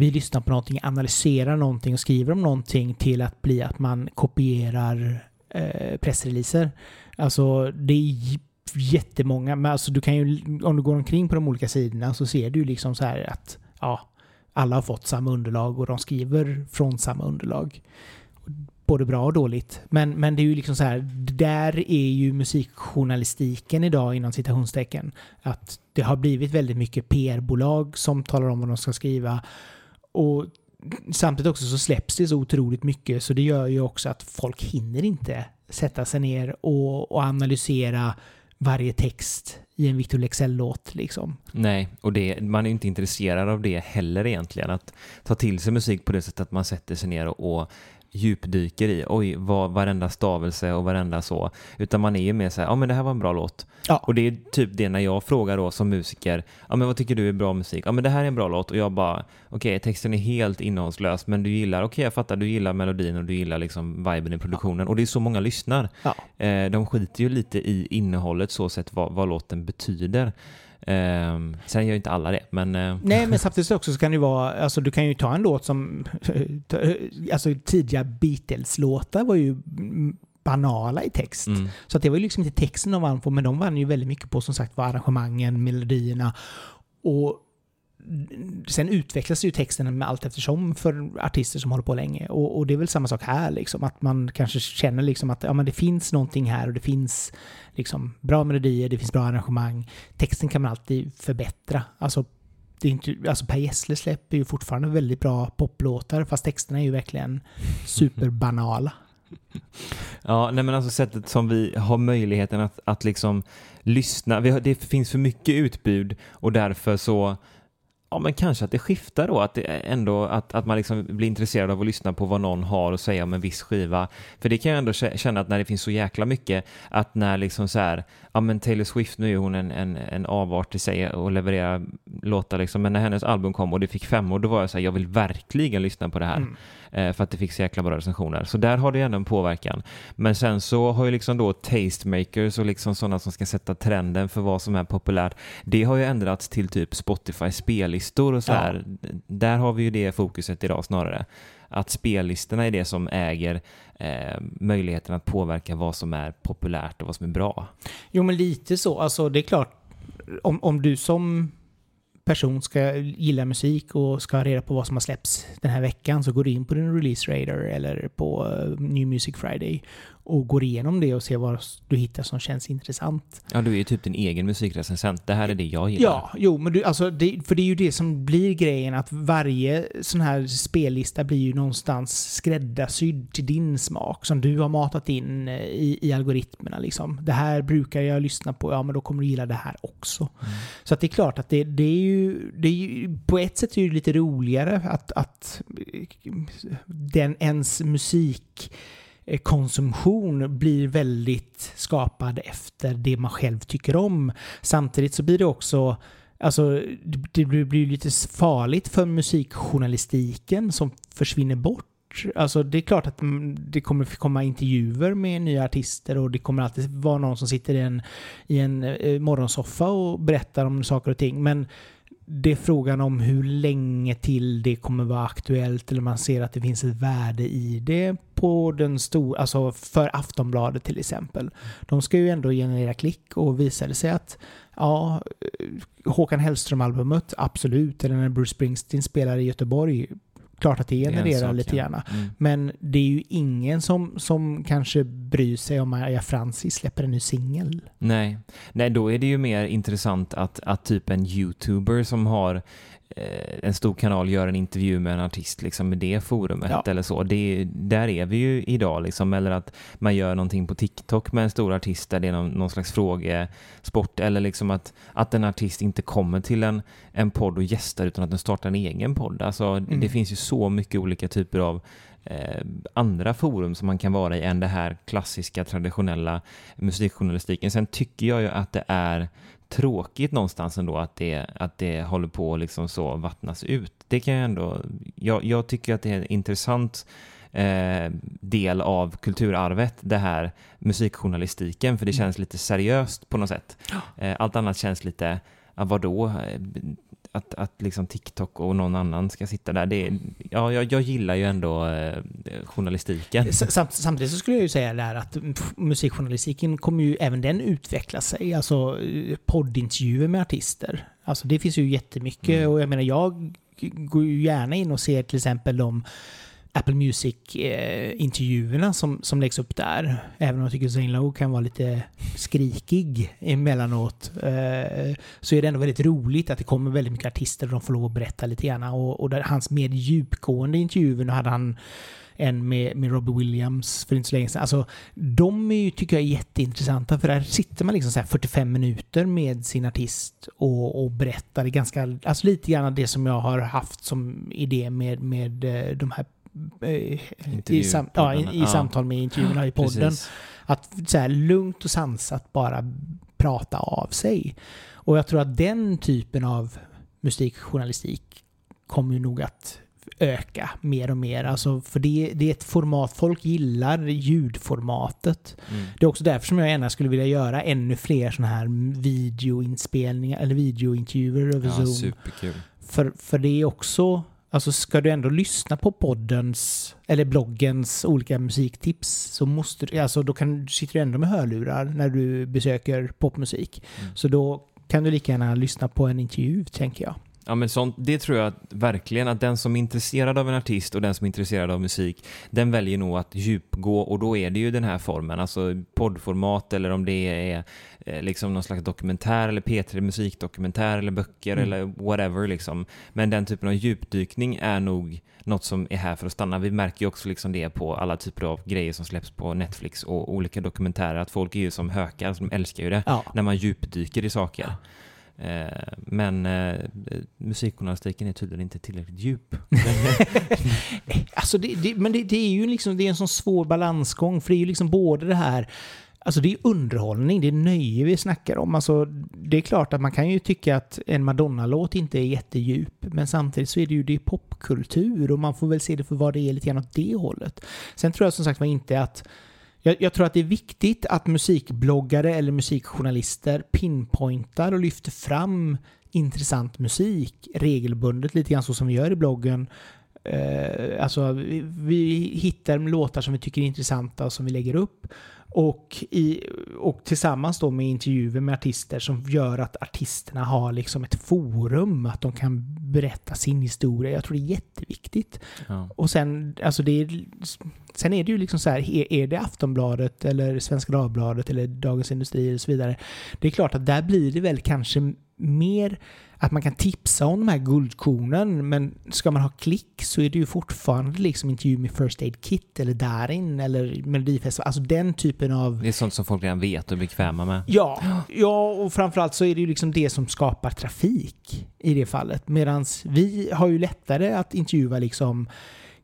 vi lyssnar på någonting, analyserar någonting och skriver om någonting till att bli att man kopierar eh, pressreleaser. Alltså det är jättemånga, men alltså du kan ju, om du går omkring på de olika sidorna så ser du liksom så här att ja, alla har fått samma underlag och de skriver från samma underlag. Både bra och dåligt. Men, men det är ju liksom så här, där är ju musikjournalistiken idag inom citationstecken. Att det har blivit väldigt mycket PR-bolag som talar om vad de ska skriva. Och samtidigt också så släpps det så otroligt mycket så det gör ju också att folk hinner inte sätta sig ner och, och analysera varje text i en Victor Leksell-låt Liksom. Nej, och det, man är inte intresserad av det heller egentligen. Att ta till sig musik på det sättet att man sätter sig ner och, och djupdyker i, oj, vad, varenda stavelse och varenda så. Utan man är ju mer så här, ja men det här var en bra låt. Ja. Och det är typ det när jag frågar då som musiker, ja men vad tycker du är bra musik? Ja men det här är en bra låt och jag bara, okej okay, texten är helt innehållslös men du gillar, okej okay, jag fattar, du gillar melodin och du gillar liksom viben i produktionen. Ja. Och det är så många lyssnar. Ja. Eh, de skiter ju lite i innehållet så sett vad, vad låten betyder. Um, sen gör inte alla det, men... Uh... Nej, men (laughs) samtidigt också så kan det ju vara, alltså du kan ju ta en låt som, (laughs) alltså tidiga Beatles-låtar var ju banala i text. Mm. Så att det var ju liksom inte texten de vann på, men de vann ju väldigt mycket på som sagt var arrangemangen, melodierna och sen utvecklas ju texten med allt eftersom för artister som håller på länge. Och, och, det är väl samma sak här, liksom, att man kanske känner liksom att ja, men det finns någonting här och det finns liksom bra melodier, det finns bra arrangemang. Texten kan man alltid förbättra. Alltså, det är inte, alltså Per Gessle släpper ju fortfarande väldigt bra poplåtar, fast texterna är ju verkligen superbanala. (laughs) Ja, nej men alltså sättet som vi har möjligheten att, att liksom lyssna. Har, det finns för mycket utbud och därför så Ja, men kanske att det skiftar då, att, det ändå, att, att man liksom blir intresserad av att lyssna på vad någon har att säga om en viss skiva. För det kan jag ändå känna att när det finns så jäkla mycket, att när liksom så här, ja men Taylor Swift, nu är hon en, en, en avart i sig och levererar låtar liksom, men när hennes album kom och det fick fem år, då var jag så här, jag vill verkligen lyssna på det här. Mm. Eh, för att det fick så jäkla bra recensioner. Så där har det ändå en påverkan. Men sen så har ju liksom då tastemakers och liksom sådana som ska sätta trenden för vad som är populärt, det har ju ändrats till typ Spotify spellistor och så här. Ja. Där har vi ju det fokuset idag snarare. Att spellistorna är det som äger eh, möjligheten att påverka vad som är populärt och vad som är bra. Jo, men lite så. Alltså, det är klart, om, om du som person ska gilla musik och ska ha reda på vad som har släppts den här veckan så går du in på din release radar eller på eh, New Music Friday och går igenom det och ser vad du hittar som känns intressant. Ja, du är ju typ din egen musikrecensent. Det här är det jag gillar. Ja, jo, men du, alltså, det, för det är ju det som blir grejen att varje sån här spellista blir ju någonstans skräddarsydd till din smak som du har matat in eh, i, i algoritmerna. Liksom. Det här brukar jag lyssna på, ja men då kommer du gilla det här också. Mm. Så att det är klart att det, det, är ju, det är ju, på ett sätt är det lite roligare att, att den ens musik Eh, Eh, konsumtion blir väldigt skapad efter det man själv tycker om. Samtidigt så blir det också Alltså, det blir lite farligt för musikjournalistiken som försvinner bort. Alltså det är klart att mm, det kommer komma intervjuer med nya artister och det kommer alltid vara någon som sitter i en, i en eh, morgonsoffa och berättar om saker och ting. Men det är frågan om hur länge till det kommer vara aktuellt eller man ser att det finns ett värde i det på den stora, alltså för Aftonbladet till exempel. De ska ju ändå generera klick och visar det sig att ja, eh, Håkan Hellström-albumet, absolut, eller när Bruce Springsteen spelar i Göteborg, klart att det genererar sak, lite grann. Mm. Men det är ju ingen som, som kanske bryr sig om Maja Francis släpper en ny singel. Nej. Nej, då är det ju mer intressant att, att typ en youtuber som har en stor kanal gör en intervju med en artist liksom med det forumet ja. eller så. Det, där är vi ju idag liksom. Eller att man gör någonting på TikTok med en stor artist där det är någon, någon slags frågesport. Eller liksom att, att en artist inte kommer till en, en podd och gästar utan att den startar en egen podd. Alltså mm. det finns ju så mycket olika typer av eh, andra forum som man kan vara i än det här klassiska traditionella musikjournalistiken. Sen tycker jag ju att det är tråkigt någonstans ändå att det, att det håller på att liksom så vattnas ut. Det kan jag ändå, jag, jag tycker att det är en intressant eh, del av kulturarvet, det här musikjournalistiken, för det mm. känns lite seriöst på något sätt. Eh, allt annat känns lite, ja, vadå? Att, att liksom TikTok och någon annan ska sitta där. Det är, ja, jag, jag gillar ju ändå eh, journalistiken. Samt, samtidigt så skulle jag ju säga där att musikjournalistiken kommer ju även den utveckla sig. Alltså eh, poddintervjuer med artister. Alltså det finns ju jättemycket mm. och jag menar jag går ju gärna in och ser till exempel de Apple Music-intervjuerna eh, som, som läggs upp där. Även om jag tycker Zane Lowe kan vara lite skrikig emellanåt. Eh, så är det ändå väldigt roligt att det kommer väldigt mycket artister och de får lov att berätta lite grann. Och, och där hans mer djupgående intervjuer, nu hade han en med, med Robbie Williams för inte så länge sedan. Alltså, de är ju, tycker jag är jätteintressanta för där sitter man liksom så 45 minuter med sin artist och, och berättar ganska, alltså lite grann det som jag har haft som idé med, med eh, de här i, sam, ja, i, i samtal med intervjuerna i podden. Precis. Att så här, lugnt och sansat bara prata av sig. Och jag tror att den typen av musikjournalistik kommer ju nog att öka mer och mer. Alltså, för det, det är ett format, folk gillar ljudformatet. Mm. Det är också därför som jag gärna skulle vilja göra ännu fler sådana här videoinspelningar eller videointervjuer över ja, Zoom. Superkul. För, för det är också Alltså ska du ändå lyssna på poddens eller bloggens olika musiktips så måste du, alltså då kan, sitter du ändå med hörlurar när du besöker popmusik. Mm. Så då kan du lika gärna lyssna på en intervju, tänker jag. Ja, men sånt, det tror jag verkligen att den som är intresserad av en artist och den som är intresserad av musik, den väljer nog att djupgå och då är det ju den här formen, alltså poddformat eller om det är eh, liksom någon slags dokumentär eller P3 musikdokumentär eller böcker mm. eller whatever liksom. Men den typen av djupdykning är nog något som är här för att stanna. Vi märker ju också liksom det på alla typer av grejer som släpps på Netflix och olika dokumentärer, att folk är ju som hökar, som älskar ju det, ja. när man djupdyker i saker. Ja. Eh, men eh, musikjournalistiken är tydligen inte tillräckligt djup. (laughs) alltså det, det, men det, det, är ju liksom, det är en sån svår balansgång, för det är ju liksom både det här Alltså det är underhållning, det är nöje vi snackar om. Alltså det är klart att man kan ju tycka att en Madonna-låt inte är jättedjup, men samtidigt så är det ju det är popkultur och man får väl se det för vad det är lite grann åt det hållet. Sen tror jag som sagt var inte att jag, jag, tror att det är viktigt att musikbloggare eller musikjournalister pinpointar och lyfter fram intressant musik regelbundet, lite grann så som vi gör i bloggen. Eh, alltså, vi, vi hittar låtar som vi tycker är intressanta och som vi lägger upp. Och, i, och tillsammans då med intervjuer med artister som gör att artisterna har liksom ett forum, att de kan berätta sin historia. Jag tror det är jätteviktigt. Ja. Och sen, alltså det är, sen är det ju liksom så här, är det Aftonbladet eller Svenska Dagbladet eller Dagens Industri och så vidare. Det är klart att där blir det väl kanske mer att man kan tipsa om de här guldkornen, men ska man ha klick så är det ju fortfarande liksom intervju med First Aid Kit eller Darin eller Melodifestival. Alltså den typen av... Det är sånt som folk redan vet och är bekväma med. Ja, ja och framförallt så är det ju liksom det som skapar trafik i det fallet. Medan vi har ju lättare att intervjua liksom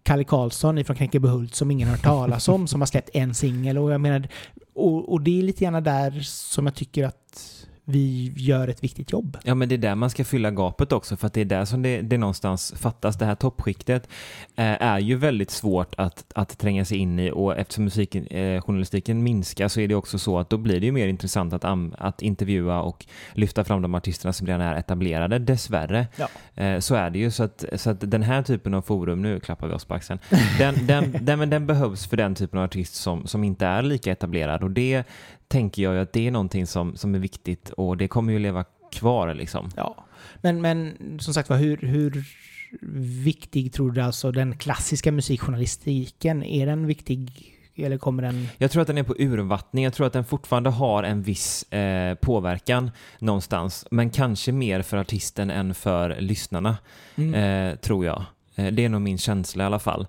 Kalle Karlsson från Knäckebyhult som ingen har hört talas om, som har släppt en singel. Och jag menar, och, och det är lite grann där som jag tycker att vi gör ett viktigt jobb. Ja, men det är där man ska fylla gapet också, för att det är där som det, det någonstans fattas. Det här toppskiktet eh, är ju väldigt svårt att, att tränga sig in i och eftersom musiken, eh, minskar så är det också så att då blir det ju mer intressant att, att intervjua och lyfta fram de artisterna som redan är etablerade, dessvärre. Ja. Eh, så är det ju, så att, så att den här typen av forum, nu klappar vi oss på axeln, (laughs) den, den, den, den behövs för den typen av artist som, som inte är lika etablerad och det, tänker jag att det är någonting som, som är viktigt och det kommer ju leva kvar liksom. Ja, men, men som sagt var, hur, hur viktig tror du alltså den klassiska musikjournalistiken, är den viktig eller kommer den... Jag tror att den är på urvattning. Jag tror att den fortfarande har en viss eh, påverkan någonstans. Men kanske mer för artisten än för lyssnarna, mm. eh, tror jag. Eh, det är nog min känsla i alla fall.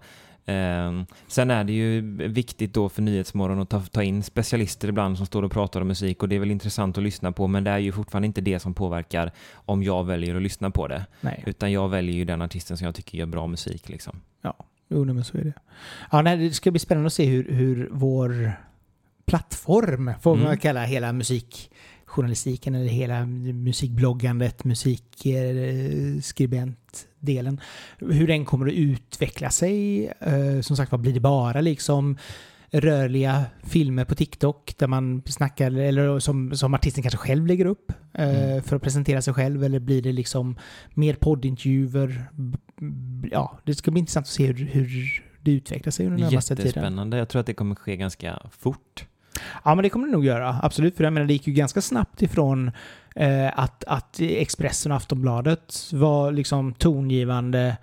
Eh, sen är det ju viktigt då för Nyhetsmorgon att ta, ta, in specialister ibland som står och pratar om musik och det är väl intressant att lyssna på men det är ju fortfarande inte det som påverkar om jag väljer att lyssna på det. Nej. Utan jag väljer ju den artisten som jag tycker gör bra musik liksom. Ja, jo men så är det. Ja, nej, det ska bli spännande att se hur, hur vår plattform, får man mm. kalla hela musikjournalistiken eller hela musikbloggandet, musikskribentdelen. Hur den kommer att utveckla sig. Eh, som sagt vad blir det bara liksom rörliga filmer på TikTok där man snackar, eller som, som artisten kanske själv lägger upp eh, mm. för att presentera sig själv, eller blir det liksom mer poddintervjuer? Ja, det ska bli intressant att se hur, hur det utvecklar sig under den närmaste tiden. Jättespännande. Jag tror att det kommer ske ganska fort. Ja, men det kommer det nog göra. Absolut. För jag menar, det gick ju ganska snabbt ifrån eh, att, att Expressen och Aftonbladet var liksom tongivande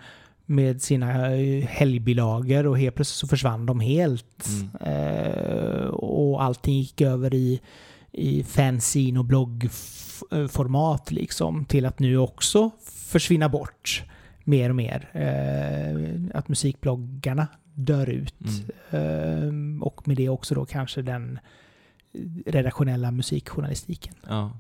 med sina eh, helgbilagor och helt plötsligt så försvann de helt. Mm. Eh, och allting gick över i, i fanzine och bloggformat liksom till att nu också försvinna bort mer och mer. Eh, att musikbloggarna dör ut. Mm. Eh, och med det också då kanske den redaktionella musikjournalistiken. Ja.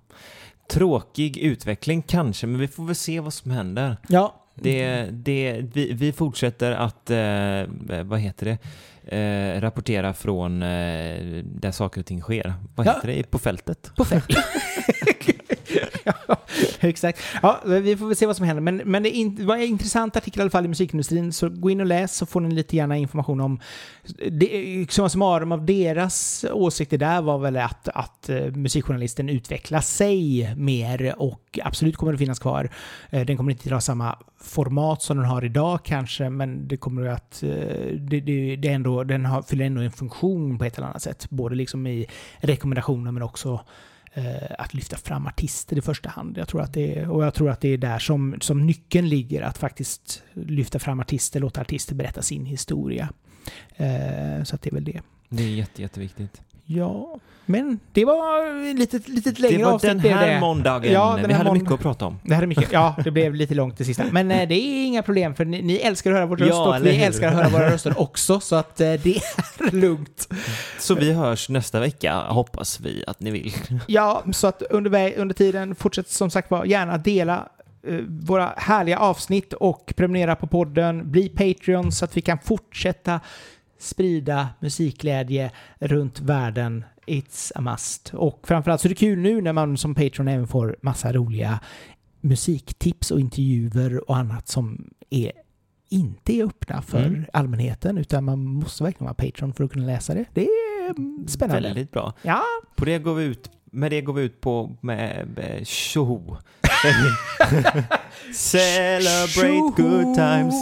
Tråkig utveckling kanske, men vi får väl se vad som händer. Ja, det, det, vi, vi fortsätter att, eh, vad heter det, eh, rapportera från eh, där saker och ting sker. Vad heter ja. det? På fältet? På fältet. (laughs) ja, (laughs) exakt. Ja, vi får väl se vad som händer. Men, men det, in, var en intressant artikel i alla fall i musikindustrin, så gå in och läs så får ni lite gärna information om... Det, summa summarum av deras åsikter där var väl att, att eh, musikjournalisten utvecklar sig mer och absolut kommer det finnas kvar. Eh, den kommer inte att ha samma format som den har idag kanske, men det kommer att... Eh, det, det, det ändå, den har, fyller ändå en funktion på ett eller annat sätt. Både liksom i rekommendationer men också att lyfta fram artister i första hand. Jag tror att det är, och jag tror att det är där som, som nyckeln ligger, att faktiskt lyfta fram artister, låta artister berätta sin historia. Eh, så att det är väl det. Det är jätte, jätteviktigt. Ja, men det var lite, lite längre Det var avsnitt den här det. måndagen. Ja, den Vi här hade månd- mycket att prata om. Det här är mycket. Ja, det blev lite långt det sista. Men eh, det är inga problem för ni, ni älskar att höra vår röst Ja, och vi älskar att höra våra röster (laughs) också. Så att eh, det är (laughs) lugnt. Så vi hörs nästa vecka, hoppas vi att ni vill. (laughs) Ja, så att under, under tiden fortsätt som sagt var gärna dela eh, våra härliga avsnitt och prenumerera på podden. Bli Patreon så att vi kan fortsätta sprida musikglädje runt världen. It's a must. Och framförallt så är det kul nu när man som Patreon även får massa roliga musiktips och intervjuer och annat som är inte är öppna för Mm. allmänheten utan man måste verkligen vara Patreon för att kunna läsa det. Det är mm, spännande. Väldigt bra. Ja, På det går vi ut, med det går vi ut på med, med tjoho. (laughs) (laughs) Celebrate good times.